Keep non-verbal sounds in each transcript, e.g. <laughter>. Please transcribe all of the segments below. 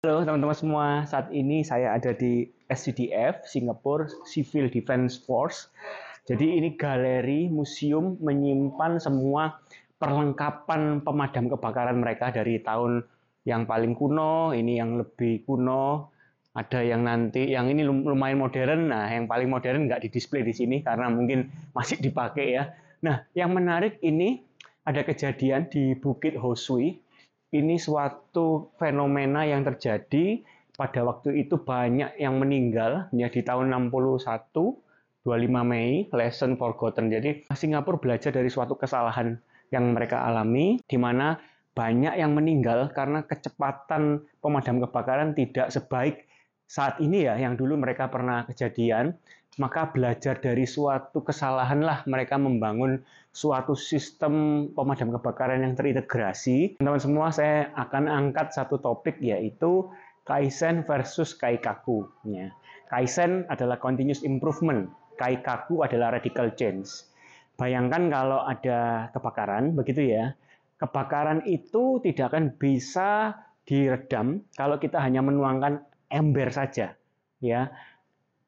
Halo teman-teman semua, saat ini saya ada di SCDF, Singapore Civil Defense Force. Jadi ini galeri museum menyimpan semua perlengkapan pemadam kebakaran mereka dari tahun yang paling kuno, ini yang lebih kuno, ada yang nanti yang ini lumayan modern. Nah, yang paling modern nggak di display di sini karena mungkin masih dipakai ya. Nah, yang menarik ini ada kejadian di Bukit Hosui ini suatu fenomena yang terjadi. Pada waktu itu banyak yang meninggal. Ya di tahun 61 25 Mei lesson forgotten. Jadi Singapura belajar dari suatu kesalahan yang mereka alami di mana banyak yang meninggal karena kecepatan pemadam kebakaran tidak sebaik saat ini ya yang dulu mereka pernah kejadian maka belajar dari suatu kesalahan lah mereka membangun suatu sistem pemadam kebakaran yang terintegrasi. Teman-teman semua, saya akan angkat satu topik yaitu Kaizen versus Kaikaku. Ya. Kaizen adalah continuous improvement, Kaikaku adalah radical change. Bayangkan kalau ada kebakaran, begitu ya. Kebakaran itu tidak akan bisa diredam kalau kita hanya menuangkan ember saja. Ya,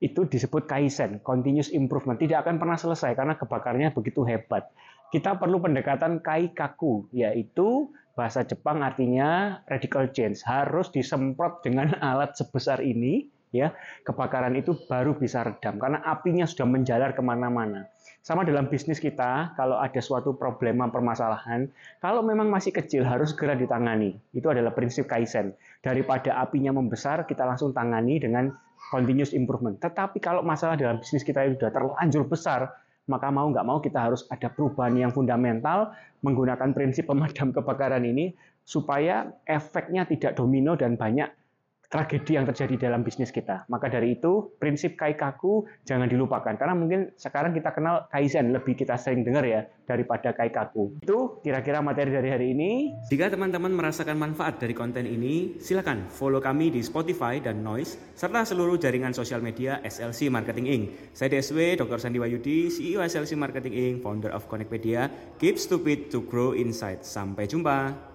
itu disebut kaizen, continuous improvement. Tidak akan pernah selesai karena kebakarnya begitu hebat. Kita perlu pendekatan kaikaku, yaitu bahasa Jepang artinya radical change. Harus disemprot dengan alat sebesar ini, ya kebakaran itu baru bisa redam karena apinya sudah menjalar ke mana-mana. Sama dalam bisnis kita, kalau ada suatu problema permasalahan, kalau memang masih kecil harus segera ditangani. Itu adalah prinsip kaizen. Daripada apinya membesar, kita langsung tangani dengan continuous improvement. Tetapi kalau masalah dalam bisnis kita sudah terlanjur besar, maka mau nggak mau kita harus ada perubahan yang fundamental menggunakan prinsip <laughs> pemadam kebakaran ini supaya efeknya tidak domino dan banyak tragedi yang terjadi dalam bisnis kita. Maka dari itu, prinsip kaikaku jangan dilupakan. Karena mungkin sekarang kita kenal kaizen, lebih kita sering dengar ya, daripada kaikaku. Itu kira-kira materi dari hari ini. Jika teman-teman merasakan manfaat dari konten ini, silakan follow kami di Spotify dan Noise, serta seluruh jaringan sosial media SLC Marketing Inc. Saya DSW, Dr. Sandi Wayudi, CEO SLC Marketing Inc., founder of Connectpedia. Keep stupid to grow insight. Sampai jumpa.